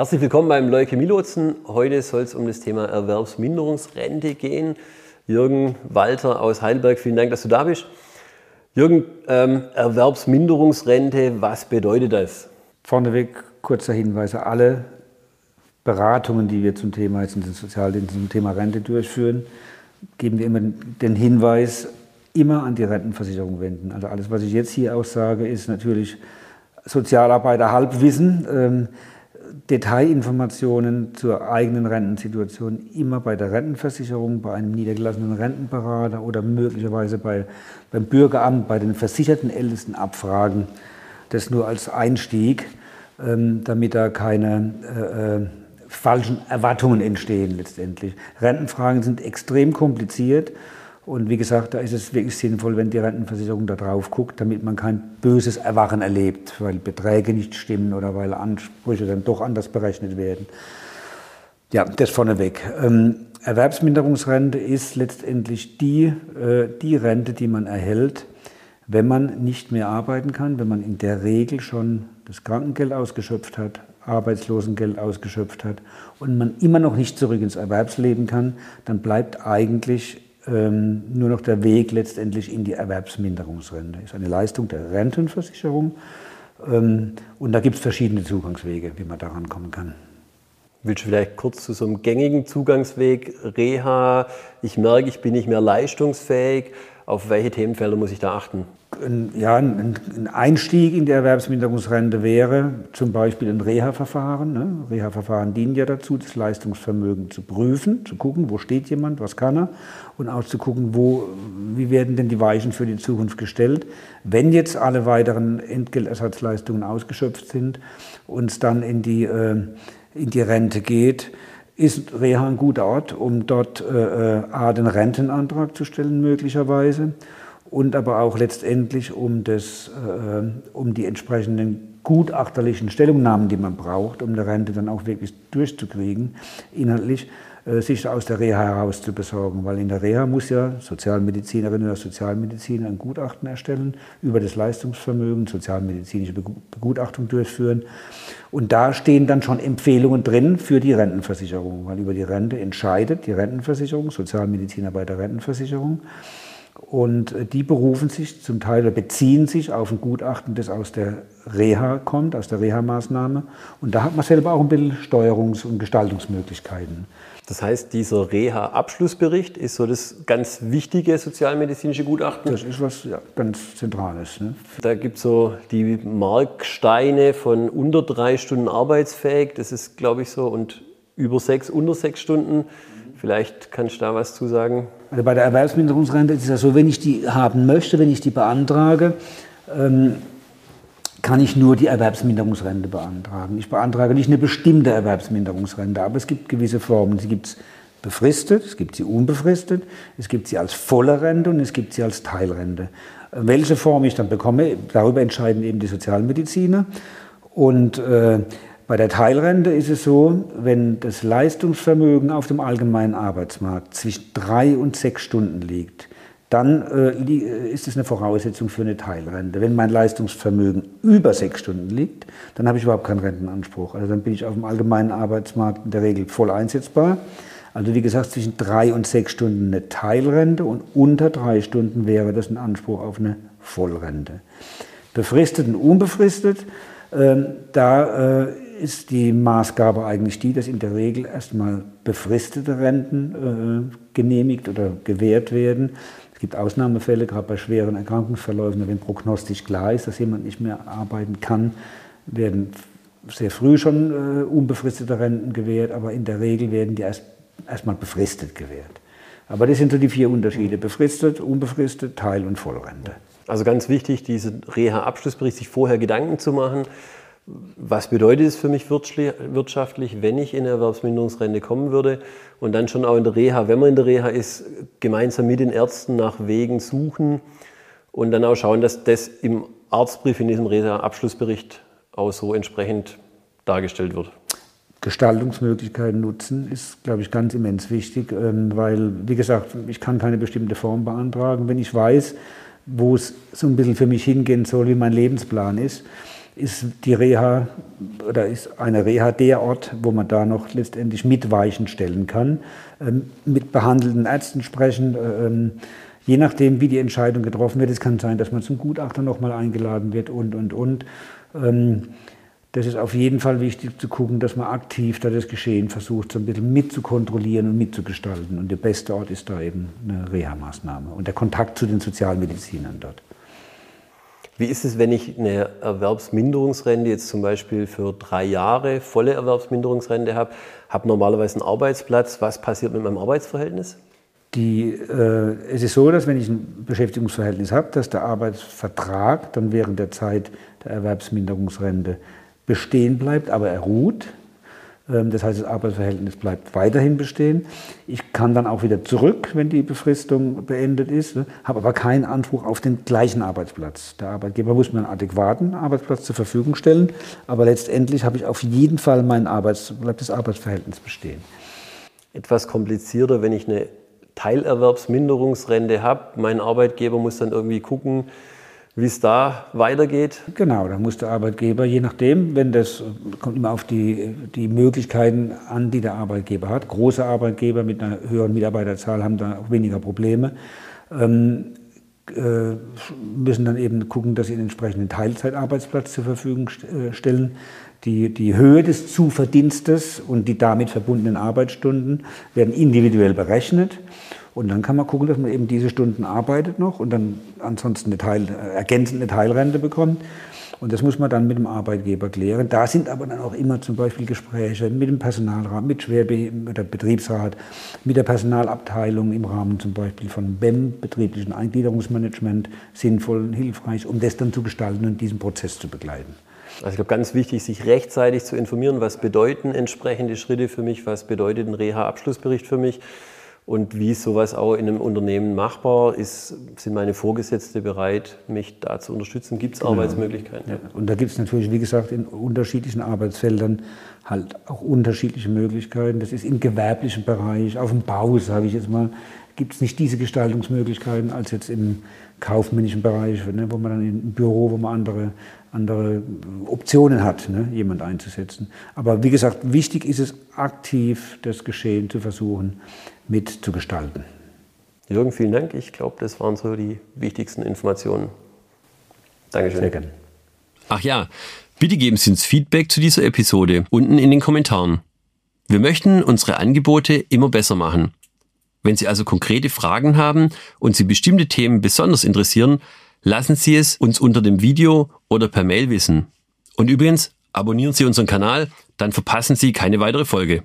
Herzlich willkommen beim Leukämie-Lotsen. Heute soll es um das Thema Erwerbsminderungsrente gehen. Jürgen Walter aus Heidelberg, vielen Dank, dass du da bist. Jürgen, ähm, Erwerbsminderungsrente, was bedeutet das? Vorneweg kurzer Hinweis, alle Beratungen, die wir zum Thema jetzt den Sozialdiensten zum Thema Rente durchführen, geben wir immer den Hinweis, immer an die Rentenversicherung wenden. Also alles, was ich jetzt hier aussage, ist natürlich Sozialarbeiter Halbwissen. Ähm, Detailinformationen zur eigenen Rentensituation immer bei der Rentenversicherung, bei einem niedergelassenen Rentenberater oder möglicherweise bei, beim Bürgeramt, bei den versicherten Ältesten abfragen. Das nur als Einstieg, ähm, damit da keine äh, äh, falschen Erwartungen entstehen letztendlich. Rentenfragen sind extrem kompliziert und wie gesagt, da ist es wirklich sinnvoll, wenn die Rentenversicherung da drauf guckt, damit man kein böses Erwachen erlebt, weil Beträge nicht stimmen oder weil Ansprüche dann doch anders berechnet werden. Ja, das vorneweg. Ähm, Erwerbsminderungsrente ist letztendlich die, äh, die Rente, die man erhält, wenn man nicht mehr arbeiten kann, wenn man in der Regel schon das Krankengeld ausgeschöpft hat, Arbeitslosengeld ausgeschöpft hat und man immer noch nicht zurück ins Erwerbsleben kann, dann bleibt eigentlich ähm, nur noch der Weg letztendlich in die Erwerbsminderungsrente. Ist eine Leistung der Rentenversicherung. Ähm, und da gibt es verschiedene Zugangswege, wie man daran kommen kann. Willst du vielleicht kurz zu so einem gängigen Zugangsweg, Reha, ich merke, ich bin nicht mehr leistungsfähig, auf welche Themenfelder muss ich da achten? ja, ein, Einstieg in die Erwerbsminderungsrente wäre zum Beispiel ein Reha-Verfahren. Ne? Reha-Verfahren dienen ja dazu, das Leistungsvermögen zu prüfen, zu gucken, wo steht jemand, was kann er und auch zu gucken, wo, wie werden denn die Weichen für die Zukunft gestellt. Wenn jetzt alle weiteren Entgeltersatzleistungen ausgeschöpft sind und es dann in die, äh, in die Rente geht, ist Reha ein guter Ort, um dort äh, äh A, den Rentenantrag zu stellen möglicherweise und aber auch letztendlich um, das, äh, um die entsprechenden gutachterlichen Stellungnahmen, die man braucht, um eine Rente dann auch wirklich durchzukriegen, inhaltlich sich aus der Reha heraus zu besorgen. Weil in der Reha muss ja Sozialmedizinerin oder Sozialmediziner ein Gutachten erstellen über das Leistungsvermögen, sozialmedizinische Begutachtung durchführen. Und da stehen dann schon Empfehlungen drin für die Rentenversicherung, weil über die Rente entscheidet die Rentenversicherung, Sozialmediziner bei der Rentenversicherung. Und äh, die berufen sich zum Teil oder beziehen sich auf ein Gutachten, das aus der Reha kommt, aus der Reha-Maßnahme. Und da hat man selber auch ein bisschen Steuerungs- und Gestaltungsmöglichkeiten. Das heißt, dieser Reha-Abschlussbericht ist so das ganz wichtige sozialmedizinische Gutachten? Das ist was ja, ganz Zentrales. Ne? Da gibt es so die Marksteine von unter drei Stunden arbeitsfähig, das ist glaube ich so, und über sechs, unter sechs Stunden. Vielleicht kannst du da was zu sagen? Also bei der Erwerbsminderungsrente ist es ja so, wenn ich die haben möchte, wenn ich die beantrage, ähm, kann ich nur die Erwerbsminderungsrente beantragen. Ich beantrage nicht eine bestimmte Erwerbsminderungsrente, aber es gibt gewisse Formen. Sie gibt es befristet, es gibt sie unbefristet, es gibt sie als volle Rente und es gibt sie als Teilrente. Welche Form ich dann bekomme, darüber entscheiden eben die Sozialmediziner. Und äh, bei der Teilrente ist es so, wenn das Leistungsvermögen auf dem allgemeinen Arbeitsmarkt zwischen drei und sechs Stunden liegt, dann äh, äh, ist es eine Voraussetzung für eine Teilrente. Wenn mein Leistungsvermögen über sechs Stunden liegt, dann habe ich überhaupt keinen Rentenanspruch. Also dann bin ich auf dem allgemeinen Arbeitsmarkt in der Regel voll einsetzbar. Also wie gesagt, zwischen drei und sechs Stunden eine Teilrente und unter drei Stunden wäre das ein Anspruch auf eine Vollrente. Befristet und unbefristet, äh, da äh, ist die Maßgabe eigentlich die, dass in der Regel erstmal befristete Renten äh, genehmigt oder gewährt werden. Es gibt Ausnahmefälle, gerade bei schweren Erkrankungsverläufen, wenn prognostisch klar ist, dass jemand nicht mehr arbeiten kann, werden sehr früh schon äh, unbefristete Renten gewährt, aber in der Regel werden die erst erstmal befristet gewährt. Aber das sind so die vier Unterschiede: befristet, unbefristet, Teil- und Vollrente. Also ganz wichtig, diesen Reha-Abschlussbericht sich vorher Gedanken zu machen was bedeutet es für mich wirtschaftlich, wenn ich in Erwerbsminderungsrente kommen würde und dann schon auch in der Reha, wenn man in der Reha ist, gemeinsam mit den Ärzten nach Wegen suchen und dann auch schauen, dass das im Arztbrief in diesem Reha-Abschlussbericht auch so entsprechend dargestellt wird. Gestaltungsmöglichkeiten nutzen ist, glaube ich, ganz immens wichtig, ähm, weil, wie gesagt, ich kann keine bestimmte Form beantragen. Wenn ich weiß, wo es so ein bisschen für mich hingehen soll, wie mein Lebensplan ist, ist die Reha oder ist eine Reha der Ort, wo man da noch letztendlich mit Weichen stellen kann, ähm, mit behandelnden Ärzten sprechen. Ähm, je nachdem, wie die Entscheidung getroffen wird, es kann sein, dass man zum Gutachter nochmal eingeladen wird und, und, und. Ähm, das ist auf jeden Fall wichtig zu gucken, dass man aktiv da das Geschehen versucht, so ein bisschen mitzukontrollieren und mitzugestalten. Und der beste Ort ist da eben eine Reha-Maßnahme und der Kontakt zu den Sozialmedizinern dort. Wie ist es, wenn ich eine Erwerbsminderungsrente jetzt zum Beispiel für drei Jahre volle Erwerbsminderungsrente habe, habe normalerweise einen Arbeitsplatz? Was passiert mit meinem Arbeitsverhältnis? Die, äh, es ist so, dass wenn ich ein Beschäftigungsverhältnis habe, dass der Arbeitsvertrag dann während der Zeit der Erwerbsminderungsrente bestehen bleibt, aber er ruht. Ähm, das heißt, das Arbeitsverhältnis bleibt weiterhin bestehen. Ich kann dann auch wieder zurück, wenn die Befristung beendet ist, ne, habe aber keinen Anspruch auf den gleichen Arbeitsplatz. Der Arbeitgeber muss mir einen adäquaten Arbeitsplatz zur Verfügung stellen, aber letztendlich habe ich auf jeden Fall mein Arbeits, bleibt das Arbeitsverhältnis bestehen. Etwas komplizierter, wenn ich eine Teilerwerbsminderungsrente habe. Mein Arbeitgeber muss dann irgendwie gucken, wie es da weitergeht? Genau, da muss der Arbeitgeber, je nachdem, wenn das kommt immer auf die, die Möglichkeiten an, die der Arbeitgeber hat. Große Arbeitgeber mit einer höheren Mitarbeiterzahl haben da auch weniger Probleme. Ähm, äh, müssen dann eben gucken, dass sie einen entsprechenden Teilzeitarbeitsplatz zur Verfügung äh, stellen. Die, die Höhe des Zuverdienstes und die damit verbundenen Arbeitsstunden werden individuell berechnet. Und dann kann man gucken, dass man eben diese Stunden arbeitet noch und dann ansonsten eine Teil, äh, Teilrente bekommt. Und das muss man dann mit dem Arbeitgeber klären. Da sind aber dann auch immer zum Beispiel Gespräche mit dem Personalrat, mit Schwerbe Betriebsrat, mit der Personalabteilung im Rahmen zum Beispiel von BEM, betrieblichen Eingliederungsmanagement, sinnvoll und hilfreich, um das dann zu gestalten und diesen Prozess zu begleiten. Also ich glaube, ganz wichtig, sich rechtzeitig zu informieren, was bedeuten entsprechende Schritte für mich, was bedeutet ein Reha-Abschlussbericht für mich und wie ist sowas auch in einem Unternehmen machbar ist, sind meine Vorgesetzte bereit, mich da zu unterstützen? Gibt es genau. Arbeitsmöglichkeiten? Ja. Und da gibt es natürlich, wie gesagt, in unterschiedlichen Arbeitsfeldern halt auch unterschiedliche Möglichkeiten. Das ist im gewerblichen Bereich, auf dem Bau, sage ich jetzt mal, gibt es nicht diese Gestaltungsmöglichkeiten als jetzt im kaufmännischen Bereich, ne, wo man dann im Büro, wo man andere, andere Optionen hat, ne, jemand einzusetzen. Aber wie gesagt, wichtig ist es, aktiv das Geschehen zu versuchen mitzugestalten. Jürgen, vielen Dank. Ich glaube, das waren so die wichtigsten Informationen. Dankeschön. Sehr gerne. Ach ja, bitte geben Sie uns Feedback zu dieser Episode unten in den Kommentaren. Wir möchten unsere Angebote immer besser machen. Wenn Sie also konkrete Fragen haben und Sie bestimmte Themen besonders interessieren, lassen Sie es uns unter dem Video oder per Mail wissen. Und übrigens, abonnieren Sie unseren Kanal, dann verpassen Sie keine weitere Folge.